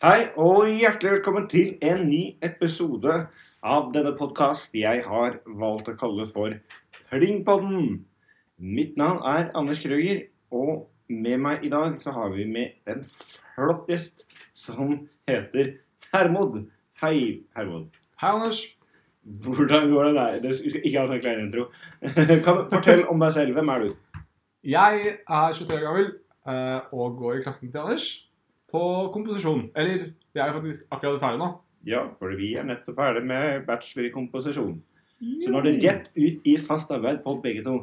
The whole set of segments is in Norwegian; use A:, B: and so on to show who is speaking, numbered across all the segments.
A: Hei og hjertelig velkommen til en ny episode av denne podkast jeg har valgt å kalle for Plingpodden. Mitt navn er Anders Krøger, og med meg i dag så har vi med en flott gjest som heter Hermod. Hei, Hermod.
B: Hei, Anders.
A: Hvordan går det der? Det skal ikke ha en klein intro. Kan du Fortell om deg selv. Hvem er du?
B: Jeg er 23 år gammel eh, og går i klassen til Anders på komposisjon. Eller vi er jo faktisk akkurat ferdig nå.
A: Ja, for vi er nettopp ferdig med bachelor i komposisjon. Så nå er det rett ut i fast arbeid på begge to.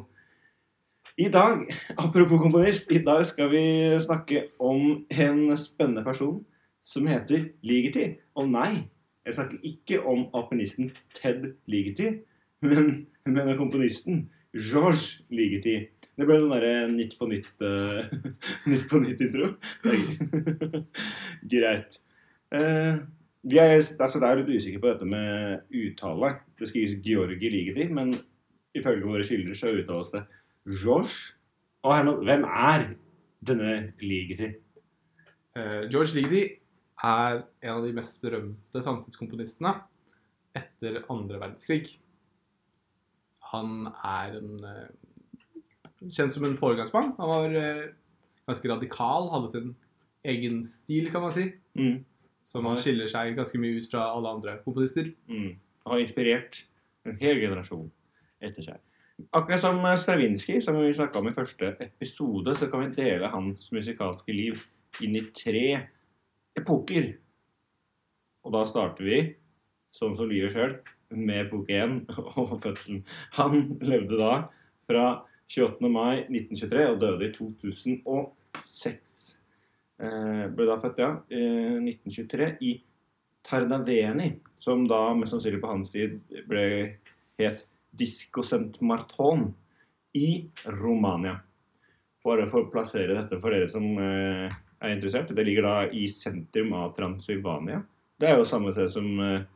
A: I dag, apropos komponist, i dag skal vi snakke om en spennende person som heter Ligeti. Og nei, jeg snakker ikke om alpinisten Ted Ligeti, men, men komponisten George Ligeti. Det ble sånn derre Nytt på nytt uh, Nytt på nytt-intro. Greit. Uh, vi er, altså, er litt usikre på dette med uttale. Det skrives Georgi Ligeti, men ifølge våre kilder så uttales det George. Og Herman, hvem er denne Ligeti?
B: Uh, George Ligeti er en av de mest berømte samtidskomponistene etter andre verdenskrig. Han er en, eh, kjent som en foregangsmann. Han var eh, ganske radikal, hadde sin egen stil, kan man si.
A: Mm.
B: Som han skiller seg ganske mye ut fra alle andre komponister.
A: Mm. Har inspirert en hel generasjon etter seg. Akkurat som Stravinskij, som vi snakka om i første episode, så kan vi dele hans musikalske liv inn i tre epoker. Og da starter vi, sånn som livet sjøl, med bok 1 og fødselen. Han levde da fra 28. mai 1923 og døde i 2006. Eh, ble da født, ja, eh, 1923 i Tardaveni, som da mest sannsynlig på hans tid ble het Disco Sent Marton i Romania. Bare for å plassere dette for dere som eh, er interessert. Det ligger da i sentrum av Transylvania. Det er jo samme sted som eh,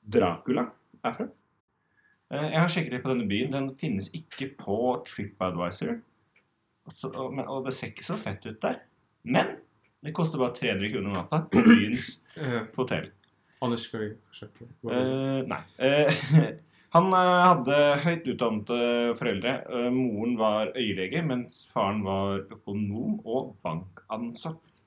A: Dracula er fra. Eh, jeg har sjekket litt på denne byen. Den finnes ikke på TripAdvisor. Så, og, og det ser ikke så fett ut der. Men det koster bare 300 kroner natta på byens
B: Eh,
A: hotell.
B: Anders, skal vi sjekke?
A: Eh, nei. Eh, han eh, hadde høyt utdannede foreldre. Eh, moren var øyelege, mens faren var økonom og bankansatt.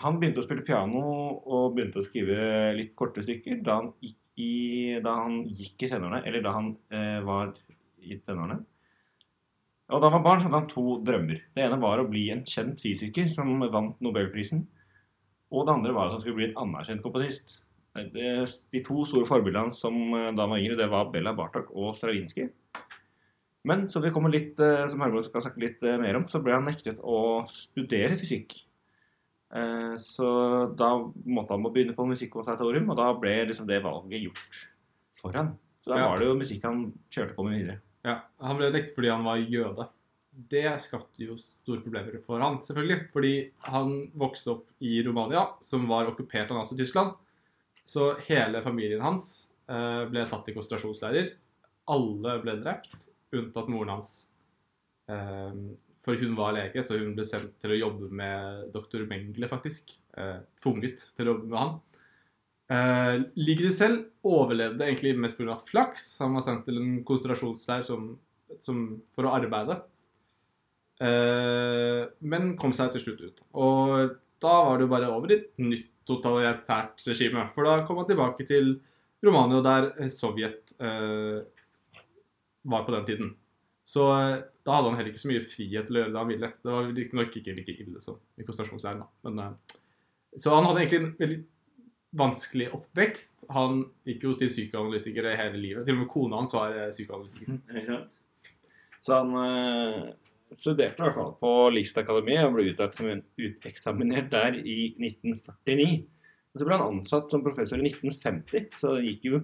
A: Han begynte å spille piano og begynte å skrive litt korte stykker da han gikk i, da han gikk i tenårene, eller da han eh, var i tenårene. Og da han var barn, så hadde han to drømmer. Det ene var å bli en kjent fysiker som vant Nobelprisen. Og det andre var at han skulle bli en anerkjent komponist. De to store forbildene hans som eh, da han var yngre, det var Bella Bartok og Stravinskij. Men så vi kommer litt, eh, som Herman skal snakke litt eh, mer om, så ble han nektet å studere fysikk. Eh, Så da måtte han må begynne på musikkonservatorium, og da ble liksom det valget gjort for han. Så da
B: Ja.
A: var det jo musikk han kjørte på med videre.
B: Ja, Han ble lekt fordi han var jøde. Det skapte jo store problemer for han, selvfølgelig. Fordi han vokste opp i Romania, som var okkupert av Nazi-Tyskland. Så hele familien hans eh, ble tatt i konsentrasjonsleirer. Alle ble drept, unntatt moren hans. Eh, for hun var lege, så hun ble sendt til å jobbe med doktor Mengele, faktisk. Eh, tvunget til å jobbe med han. Uh, Ligeti selv overlevde egentlig mest pga. flaks. Han var sendt til en konsentrasjonsleir for å arbeide. Eh, men kom seg til slutt ut. Og da var det jo bare over i et nytt totalitært regime. For da kom han tilbake til Romania, der Sovjet eh, var på den tiden. Så eh, da hadde han heller ikke så mye frihet til å gjøre det han ville. Det var riktignok ikke like ille som i konsentrasjonsleiren. da. Men, eh, så han hadde egentlig en veldig vanskelig oppvekst. Han gikk jo til psykoanalytikere hele livet. Til og med kona hans var eh, psykoanalytiker.
A: Ikke? Så han øh, studerte i hvert fall på Listakademiet og ble uteksamin- uteksaminert der i 1949. Og så ble han ansatt som professor i 1950, så det gikk jo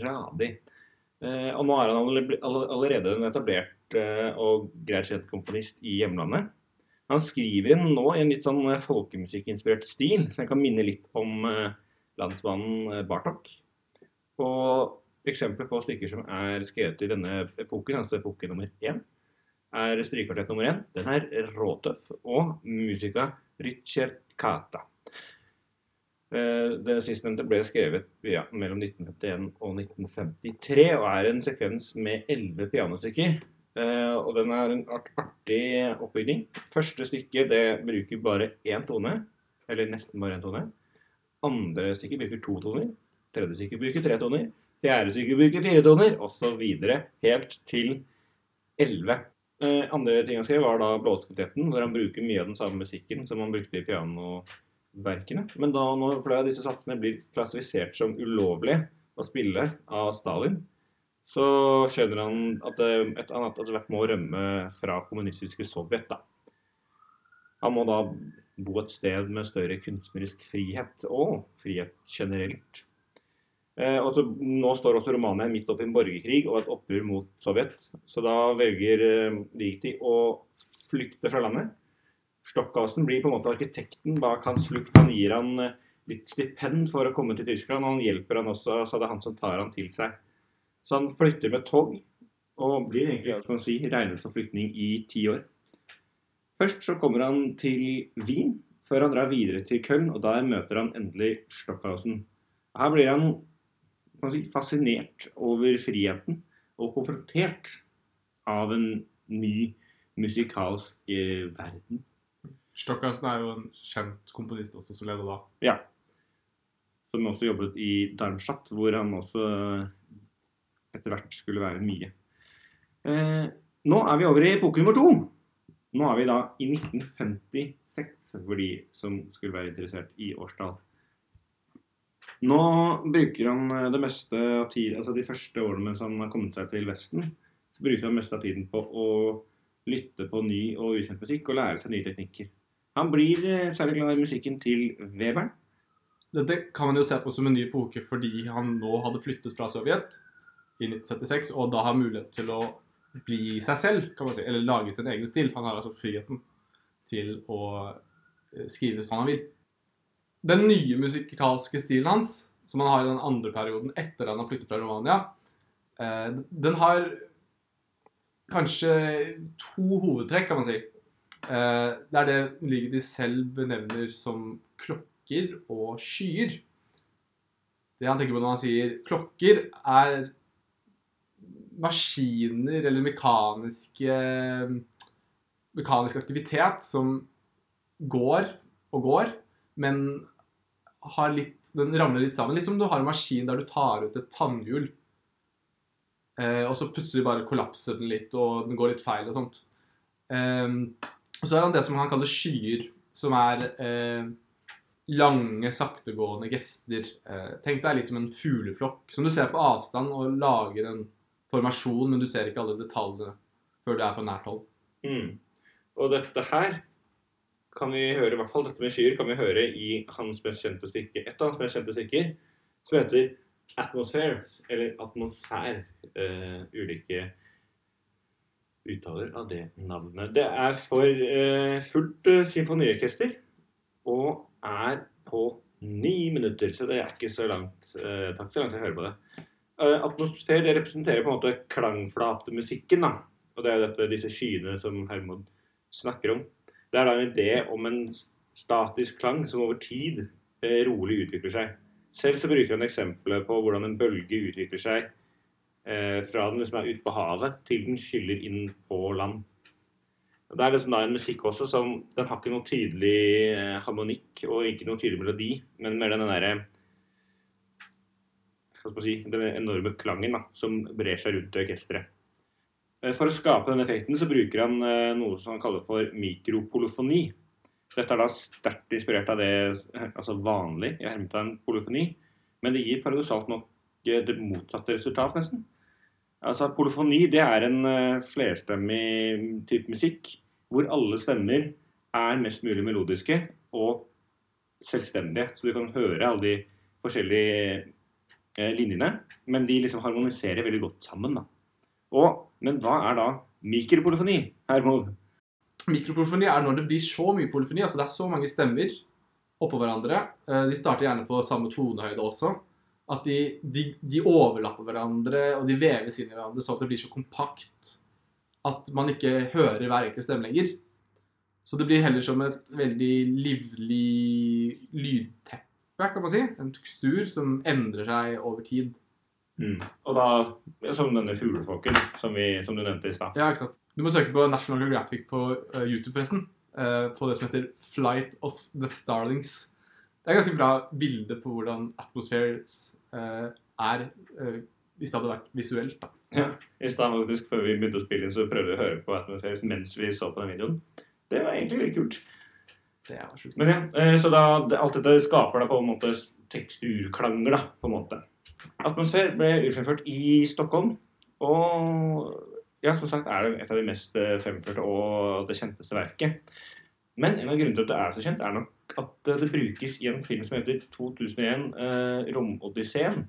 A: radig. Eh, og nå er han alle- alle- allerede en etablert eh, og greit sett komponist i hjemlandet. Han skriver inn nå i en litt sånn eh, folkemusikkinspirert stil, så jeg kan minne litt om eh, landsmannen Bartok. Og eksempler på stykker som er skrevet i denne epoken, altså epoke nummer én, er strykekvartett nummer én. Den er råtøff. Og musika Ricercata. Det sistnevnte ble skrevet ja, mellom 1951 og 1953 og er en sekvens med elleve pianostykker. Eh, Og den er en art- artig oppbygning. Første stykke det bruker bare én tone, eller nesten bare én tone. Andre stykke bruker to toner. Tredje stykke bruker tre toner. Fjerde stykke bruker fire toner, osv. Helt til elleve. Eh, andre ting han skrev, var da blåsekvintetten, hvor han bruker mye av den samme musikken som han brukte i pianoverkene. Men da når flere av disse satsene blir klassifisert som ulovlige å spille av Stalin, så skjønner han at det et annet etter hvert må rømme fra kommunistiske Sovjet. da. Han må da bo et sted med større kunstnerisk frihet, og frihet generelt. Eh, også, nå står også Romania midt oppi en borgerkrig og et opprør mot Sovjet. Så da velger eh, Digi å flykte fra landet. Stockhausen blir på en måte arkitekten bak hans flukt. Han gir han eh, litt stipend for å komme til Tyskland, og han hjelper han også, så det er han som tar han til seg. Så han flytter med tog, og blir egentlig si, regnet som flyktning i ti år. Først så kommer han til Wien, før han drar videre til Köln, og der møter han endelig Stockhausen. Her blir han kan si, fascinert over friheten og konfrontert av en ny musikalsk eh, verden.
B: Stockhausen er jo en kjent komponist også som leder da. Ja.
A: Som også jobbet i Darmstadt, hvor han også etter hvert skulle være mye. Eh, nå er vi over i epoke nummer to. Nå er vi da i 1956, for de som skulle være interessert i årstall. Nå bruker han eh, det meste av tiden, altså de første årene mens han har kommet seg til Vesten, så bruker han mest av tiden på å lytte på ny og ukjent musikk og lære seg nye teknikker. Han blir eh, særlig glad i musikken til Webern.
B: Dette kan man jo se på som en ny epoke fordi han nå hadde flyttet fra Sovjet i 1956, og da har mulighet til å bli seg selv, kan man si, eller lage sin egen stil. Han har altså friheten til å eh, skrive som han vil. Den nye musikalske stilen hans, som han har i den andre perioden etter han har flyttet fra Romania, eh, den har kanskje to hovedtrekk, kan man si. Eh, Det er det Ligeti selv benevner som klokker og skyer. Det han tenker på når han sier klokker, er maskiner eller mekaniske mekanisk aktivitet som går og går, men har litt, den ramler litt sammen. Litt som du har en maskin der du tar ut et tannhjul, eh, og så plutselig bare kollapser den litt, og den går litt feil og sånt. Eh, og så er han det som han kaller skyer, som er eh, lange, saktegående gester. Eh, tenk deg litt som en fugleflokk som du ser på avstand og lager en formasjon, men du ser ikke alle detaljene før du er på nært hold.
A: Mm. Og dette her kan vi høre, i hvert fall dette med skyer, kan vi høre i hans mest kjente stykke, et av hans mest kjente stykker, som heter Atmosphere, eller Atmosfær. Uh, ulike uttaler av det navnet. Det er for uh, fullt uh, symfoniorkester, og er på ni minutter, så det er ikke så langt. Takk så langt jeg hører på det. Eh, atmosfære det representerer på en måte klangflatemusikken, da. Og det er dette, disse skyene som Hermod snakker om. Det er da en idé om en statisk klang som over tid eh, rolig utvikler seg. Selv så bruker han eksempler på hvordan en bølge utvikler seg eh, fra den liksom er ute på havet til den skyller inn på land. Og Det er liksom da en musikk også som Den har ikke noe tydelig eh, harmonikk og ikke noe tydelig melodi, men mer den derre si, Den enorme klangen da, som brer seg rundt i orkesteret. Eh, For å skape denne effekten så bruker han eh, noe som han kaller for mikropolofoni. Dette er da sterkt inspirert av det altså vanlig i hermetegn polofoni, men det gir paradoksalt nok eh, det motsatte resultat, nesten. Altså Polofoni det er en flerstemmig type musikk hvor alle stemmer er mest mulig melodiske og selvstendige. Så du kan høre alle de forskjellige linjene, men de liksom harmoniserer veldig godt sammen. da. Og, men hva er da mikropolyfoni? Hermod?
B: Mikropolofoni er når det blir så mye polyfoni, altså det er så mange stemmer oppå hverandre. Eh, De starter gjerne på samme tonehøyde også. At de, de, de overlapper hverandre, og de veves inn i hverandre så at det blir så kompakt at man ikke hører hver enkelt stemme lenger. Så det blir heller som et veldig livlig lydteppe flashback, kan man si. En tekstur som endrer seg over tid.
A: Mm. Og da, som denne fuglefolken som, som du nevnte i stad.
B: Ja, ikke sant. Du må søke på National Geographic på uh, YouTube, forresten. Uh, på det som heter 'Flight of the Starlings'. Det er ganske bra bilde på hvordan Atmospheres uh, er eh, hvis det hadde vært visuelt. da.
A: Ja. I stad faktisk, før vi begynte å spille inn, så prøvde vi å høre på Atmospheres mens vi så på den videoen. Det var egentlig veldig kult.
B: Det er sjukt.
A: Men ja, eh, så da, alt dette skaper da på en måte teksturklanger, da, på en måte. Atmosfære ble utført i Stockholm, og ja, som sagt er det et av de mest eh, fremførte og det kjenteste verket. Men en av grunnene til at det er så kjent, er nok at eh, det brukes i en film som heter 2001 eh, Romodysseen.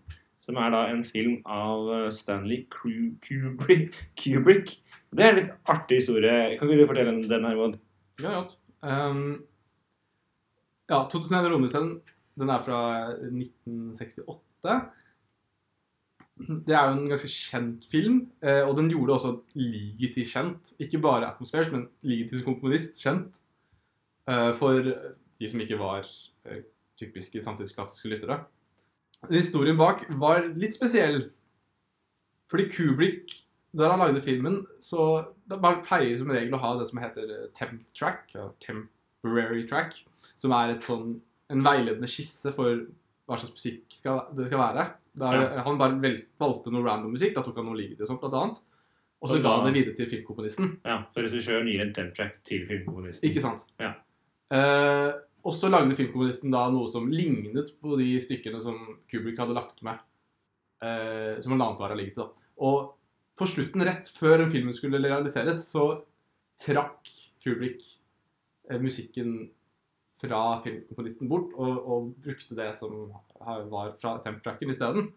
A: Som er da en film av Stanley Kubrick. Kubrick. Det er en litt artig historie. Kan ikke du fortelle den, den, Hermod?
B: Ja, ja. Um, ja, 2001 Romdisen, den er fra 1968. Det er jo en ganske kjent film, eh, og den gjorde også Ligeti kjent. Ikke bare Atmospheres, men Ligeti som komponist kjent. eh, For de som ikke var eh, typiske samtidsklassiske lyttere. Historien bak var litt spesiell. Fordi Kubrick, da han lagde filmen, så man pleier som regel å ha det som heter eh, temp track, ja, temporary track, som er et sånn, en veiledende skisse for hva slags musikk skal, det skal være. Der, Han bare vel, valgte noe random musikk, da tok han noe Ligeti og sånt, blant annet. Og så ga han det videre til filmkomponisten.
A: Ja, så regissøren gir en temp-track til filmkomponisten.
B: Ikke sant?
A: Ja.
B: Eh, og så lagde filmkomponisten da noe som lignet på de stykkene som Kubrick hadde lagt med. Eh, som han annet var av ligget, da. Og på slutten, rett før den filmen skulle realiseres, så trakk Kubrick musikken fra filmkomponisten bort, og, og brukte det som var fra temp-tracken isteden.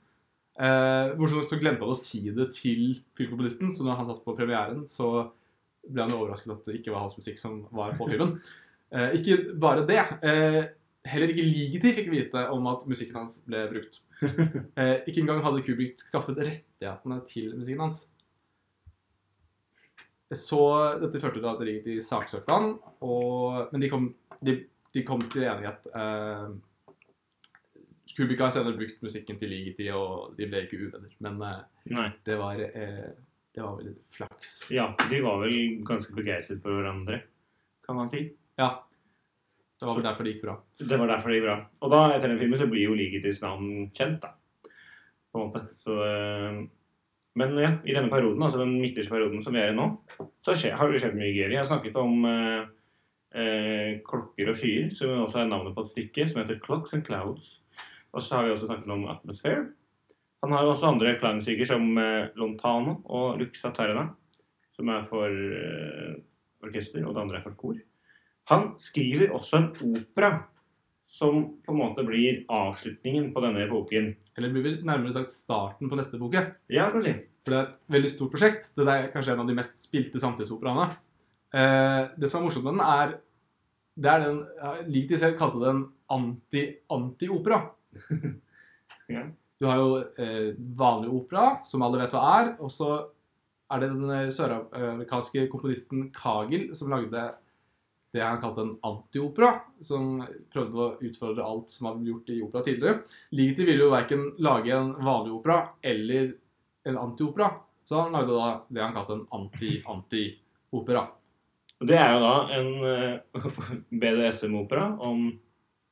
B: Eh, Bortsett så glemte han å si det til filmkomponisten, så når han satt på premieren, så ble han overrasket at det ikke var hans musikk som var på filmen. Eh, ikke bare det. Eh, heller ikke Ligeti fikk vite om at musikken hans ble brukt. Eh, ikke engang hadde Kubrick skaffet rettighetene til musikken hans. Så dette førte til at de saksøkte han, og, men de kom, de, de kom til enighet. Eh, Kubica har senere brukt musikken til Ligeti, og de ble ikke uvenner. Men eh, det var, eh, det var vel flaks.
A: Ja, de var vel ganske begeistret for hverandre, kan man si.
B: Ja. Det var vel derfor det gikk bra.
A: Det var derfor det gikk bra. Og da, etter den filmen, så blir jo Ligetis navn kjent, da. På en måte. Så, eh, men ja, i denne perioden, altså den midterste perioden som vi er i nå, så har det skjedd mye gøy. Jeg har snakket om eh, eh, klokker og skyer, som også er navnet på et stykke som heter Clocks and Clouds. Og så har vi også snakket om Atmosphere. Han har også andre klangstykker som eh, Lontano og Luxa Terna, som er for eh, orkester, og det andre er for kor. Han skriver også en opera som på en måte blir avslutningen på denne epoken.
B: Eller blir vel nærmere sagt starten på neste epoke.
A: Ja, kanskje.
B: For det er et veldig stort prosjekt. Det er kanskje en av de mest spilte samtidsoperaene. Eh, det som er morsomt med den, er det er den Ligeti selv kalte det en anti-anti-opera.
A: Ja.
B: Du har jo eh, vanlig opera, som alle vet hva er. Og så er det den eh, søramerikanske komponisten Kagel som lagde det han kalte en antiopera, som prøvde å utfordre alt som har blitt gjort i opera tidligere. Ligeti ville jo verken lage en vanlig opera eller en antiopera, så han lagde da det han kalte en anti-anti-opera.
A: Det er jo da en eh, BDSM-opera om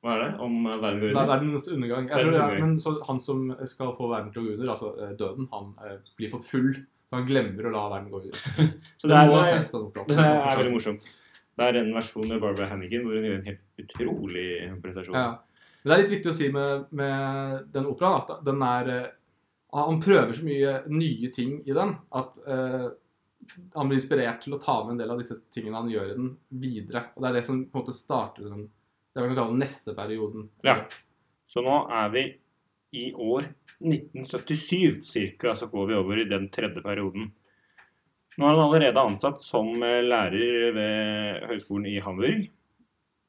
A: Hva er det? Om verden går
B: Det er
A: under?
B: verdens undergang. Jeg tror det er, men så han som skal få verden til å gå under, altså eh, døden, han eh, blir for full, så han glemmer å la verden gå under.
A: Så det er, det
B: ses, den
A: er, det er veldig morsomt. Det er en versjon med Barbara Hannigan hvor hun gjør en helt utrolig prestasjon.
B: Ja. Men det er litt viktig å si med, med den operaen at den er eh, Han prøver så mye nye ting i den at uh, han blir inspirert til å ta med en del av disse tingene han gjør i den, videre. Og det er det som på en måte starter den det kan kalle neste perioden.
A: Ja. Så nå er vi i år 1977 cirka, så går vi over i den tredje perioden. Nå er han allerede ansatt som eh, lærer ved Høgskolen i Hamburg.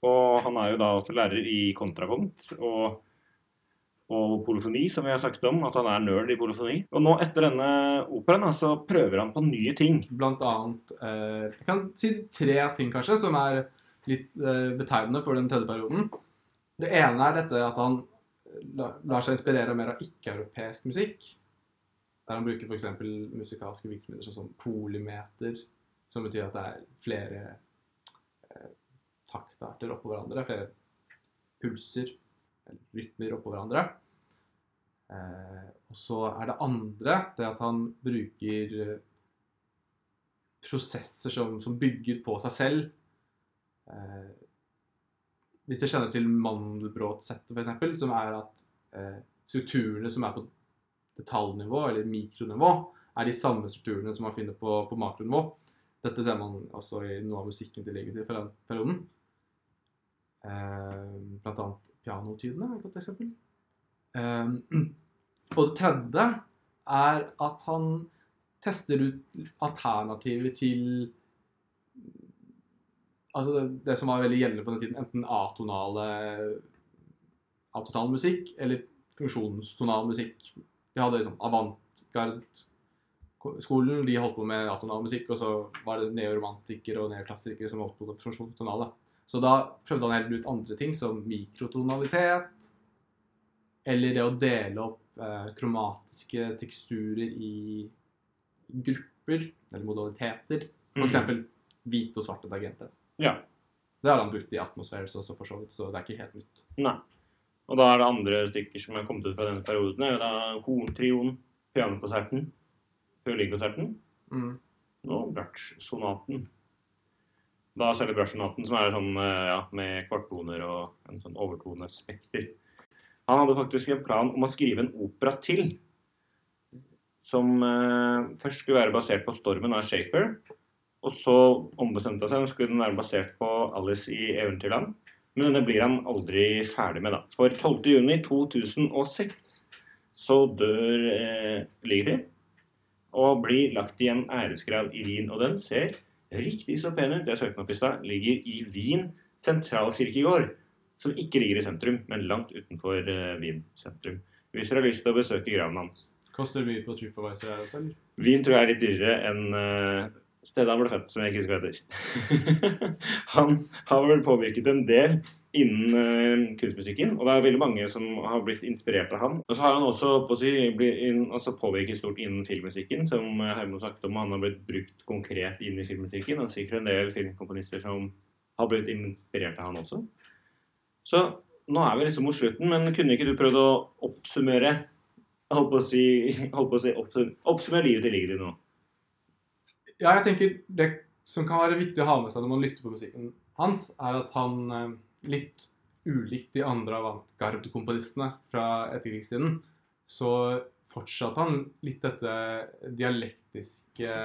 A: Og han er jo da også lærer i kontrapunkt og, og polofoni, som vi har sagt om. At han er nerd i polofoni. Og nå etter denne operaen så prøver han på nye ting.
B: Blant annet eh, Jeg kan si tre ting, kanskje, som er litt eh, betegnende for den tredje perioden. Det ene er dette at han lar seg inspirere mer av ikke-europeisk musikk. Der han bruker f.eks. musikalske virkemidler sånn som polymeter, som betyr at det er flere eh, taktarter oppå hverandre, flere pulser eller rytmer oppå hverandre. Eh, og så er det andre det at han bruker eh, prosesser som, som bygger på seg selv. Eh, hvis jeg kjenner til Mandelbrot-settet, f.eks., som er at eh, strukturene som er på detaljnivå, eller mikronivå, er de samme strukturene som man finner på, på makronivå. Dette ser man også i noe av musikken til Legacy fra den perioden. Eh, blant annet pianotydene er et godt eksempel. Eh, og det tredje er at han tester ut alternativer til Altså det, det som var veldig gjeldende på den tiden, enten atonale atonal musikk eller funksjonstonal musikk. Vi hadde liksom avantgard-skolen, de holdt på med atonal musikk, og så var det neoromantikere og neoklassikere som holdt på med funksjonstonale. Så da prøvde han heller ut andre ting, som mikrotonalitet, eller det å dele opp eh, kromatiske teksturer i grupper, eller modaliteter. For
A: Mm.
B: eksempel hvite og svarte tagenter.
A: Ja.
B: Det har han brukt i Atmospheres også, for så vidt, så det er ikke helt nytt.
A: Nei. Og da er det andre stykker som er kommet ut fra denne perioden. Det er jo da Horntrioen, pianokonserten, fiolinkonserten
B: Mm.
A: og bratsjsonaten. Da særlig bratsjsonaten, som er sånn eh, ja, med kvarttoner og en sånn overtonespekter. Han hadde faktisk en plan om å skrive en opera til, som eh, først skulle være basert på 'Stormen' av Shakespeare. Og så ombestemte han seg, skulle den være basert på 'Alice i Eventyrland'. Men denne blir han aldri ferdig med, da. For 12.6.2006 så dør eh, Ligri og blir lagt i en æresgrav i Wien. Og den ser riktig så pen ut. Jeg søkte den opp i stad. Ligger i Wien sentralkirkegård. Som ikke ligger i sentrum, men langt utenfor eh, Wien sentrum. Hvis dere har lyst til å besøke graven hans.
B: Koster mye på TripAdvisor her også, eller?
A: Wien tror jeg er litt dyrere enn eh, stedet han ble født, som jeg ikke husker hva han har vel påvirket en del innen uh, kunstmusikken, og det er veldig mange som har blitt inspirert av han. Og så har han også på si, inn, altså påvirket stort innen filmmusikken, som Herman snakket om. Han har blitt brukt konkret inn i filmmusikken, og sikkert en del filmkomponister som har blitt inspirert av han også. Så nå er vi liksom mot slutten, men kunne ikke du prøvd å oppsummere Holdt på å si, holdt på å si oppsum, Oppsummere livet til Ligeti nå.
B: Ja, jeg tenker det som kan være viktig å ha med seg når man lytter på musikken hans, er at han eh, litt ulikt de andre avantgarde-komponistene fra etterkrigstiden, så fortsatte han litt dette dialektiske,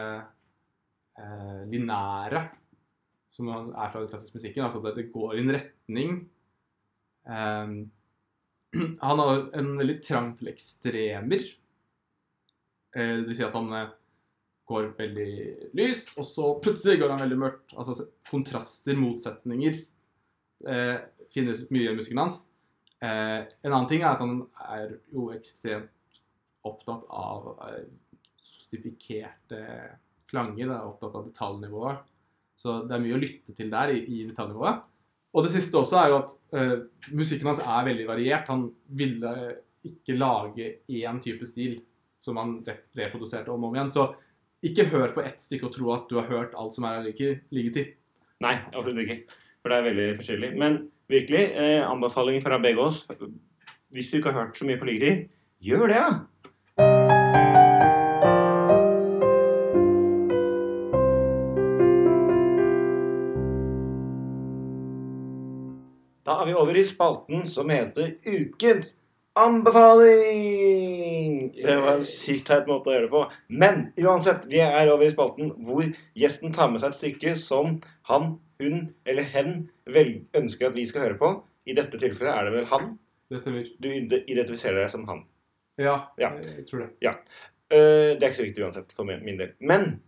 B: eh, linære, som er fra den klassiske musikken. Altså at det går i en retning. Eh, han har en veldig trang til ekstremer. Eh, det vil si at han eh, går veldig lyst, og så plutselig går han veldig mørkt. Altså kontraster, motsetninger, eh, finnes mye i musikken hans. Eh, en annen ting er at han er jo ekstremt opptatt av eh, sostifikerte klanger. Er opptatt av detaljnivået. Så det er mye å lytte til der i, i detaljnivået. Og det siste også er jo at eh, musikken hans er veldig variert. Han ville ikke lage én type stil som han re reproduserte om og om igjen. Så ikke hør på ett stykke og tro at du har hørt alt som er like, ligget til.
A: Nei, absolutt ikke. For det er veldig forskjellig. Men virkelig, eh, anbefaling fra begge oss. Hvis du ikke har hørt så mye på ligetid gjør det, ja! Da er vi over i spalten som heter Ukens anbefaling! Det var en sykt teit måte å gjøre det på. Men uansett, vi er over i spalten hvor gjesten tar med seg et stykke som han, hun eller hen vel ønsker at vi skal høre på. I dette tilfellet er det vel han.
B: Det stemmer.
A: Du identifiserer deg som han.
B: Ja,
A: Ja.
B: jeg tror det.
A: Eh, det er ikke så viktig uansett, for min del. Men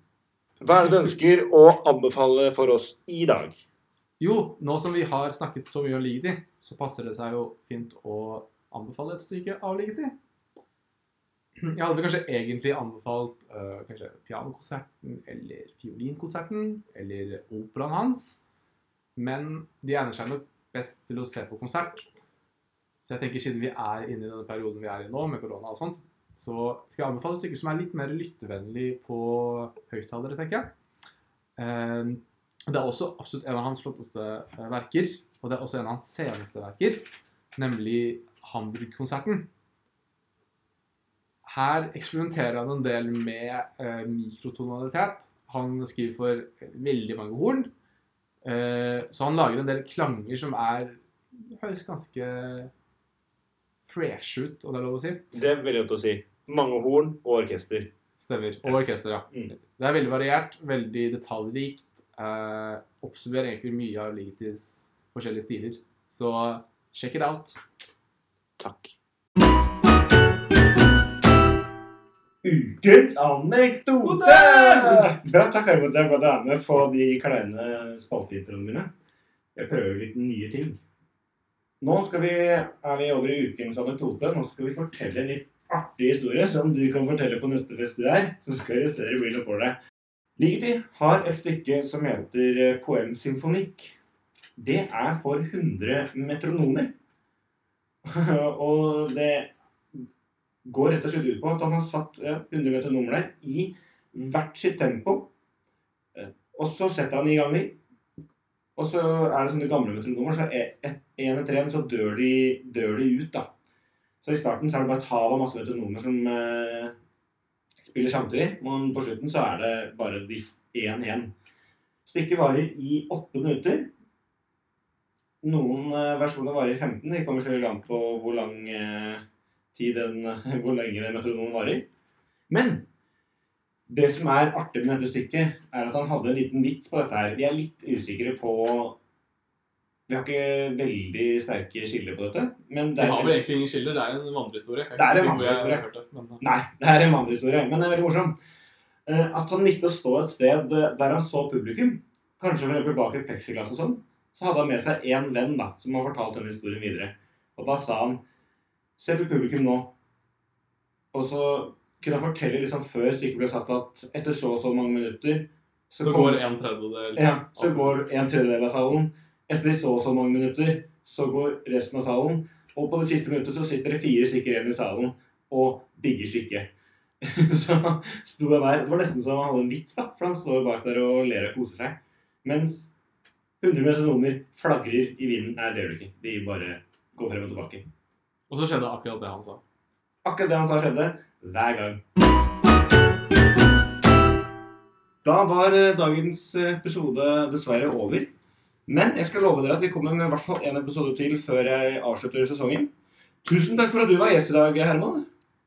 A: hva er det du ønsker å anbefale for oss i dag?
B: Jo, nå som vi har snakket så mye om Ligeti, så passer det seg jo fint å anbefale et stykke av Ligeti. Jeg hadde kanskje egentlig anbefalt uh, kanskje pianokonserten eller fiolinkonserten eller operaen hans, men de egner seg nok best til å se på konsert. Så jeg tenker siden vi er inne i denne perioden vi er i nå, med korona og sånt, så skal jeg anbefale et stykke som er litt mer lyttevennlig på høyttalere, tenker jeg. Uh, det er også absolutt en av hans flotteste eh, verker, og det er også en av hans seneste verker, nemlig Hamburg-konserten. Her eksperimenterer han en del med eh, mikrotonalitet. Han skriver for veldig mange horn. Eh, så han lager en del klanger som er høres ganske fresh ut, om det er lov å si.
A: Det er veldig godt å si. Mange horn og orkester.
B: Stemmer. Og orkester, ja.
A: Mm.
B: Det er veldig variert, veldig detaljrikt. Eh, oppsummerer egentlig mye av Ligetis forskjellige stiler. Så check it out.
A: Takk. Ukens anekdote! Bra, takk Herman. Det er godt å være med på de kleine spalteintroene mine. Jeg prøver litt nye ting. Nå vi, er vi over i ukens anekdote. Nå skal vi fortelle en litt artig historie som du kan fortelle på neste fest du er. Så skal jeg se bli noe for deg. Ligeti har et stykke som heter Poem Poemsymfonikk. Det er for 100 metronomer. og det går rett og slett ut på at han har satt eh, 100 metronomer der i hvert sitt tempo. Eh, Og så setter han i gang de. Og så er det sånne gamle metronomer, så én etter én så dør de, dør de ut, da. Så i starten så er det bare et hav av masse metronomer som eh, spiller samtidig. Men på slutten så er det bare de én igjen. Stykket varer i åtte minutter. Noen eh, versjoner varer i 15. Det kommer selvfølgelig an på hvor lang eh, tid enn hvor lenge den metronomen varer. Men det som er artig med dette stykket, er at han hadde en liten vits på dette her. Vi er litt usikre på Vi har ikke veldig sterke skiller på dette. Men det
B: Vi
A: er
B: har vel egentlig ingen skiller. Det er en vandrehistorie.
A: Det er en vandrehistorie.
B: det, men,
A: Nei, det er en vandrehistorie, men det er veldig morsom. Eh, At han likte å stå et sted eh, der han så publikum, kanskje for eksempel bak et pleksiglass og sånn, så hadde han med seg én venn da, som har fortalt denne historien videre. Og da sa han Se på publikum nå. Og så kunne han fortelle liksom før stykket ble satt at etter så og så mange minutter
B: så
A: kom-
B: går en tredjedel
A: ja, så går en tredjedel av salen. Etter så og så mange minutter så går resten av salen. Og på det siste minuttet så sitter det fire stykker igjen i salen og digger stykket. så sto han der. Det var nesten som han hadde en vits, da, for han står bak der og ler og koser seg. Mens 100 metronomer flagrer i vinden. Nei, det gjør du ikke. De bare går frem og tilbake.
B: Og så skjedde akkurat det han sa.
A: Akkurat det han sa skjedde hver gang. Da var eh, dagens episode dessverre over. Men jeg skal love dere at vi kommer med i hvert fall en episode til før jeg avslutter sesongen. Tusen takk for at du var gjest i dag, Herman.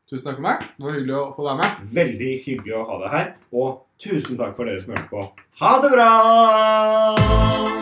B: Tusen takk for meg. Det var hyggelig å få være med.
A: Veldig hyggelig å ha deg her. Og tusen takk for dere som hørte på. Ha det bra!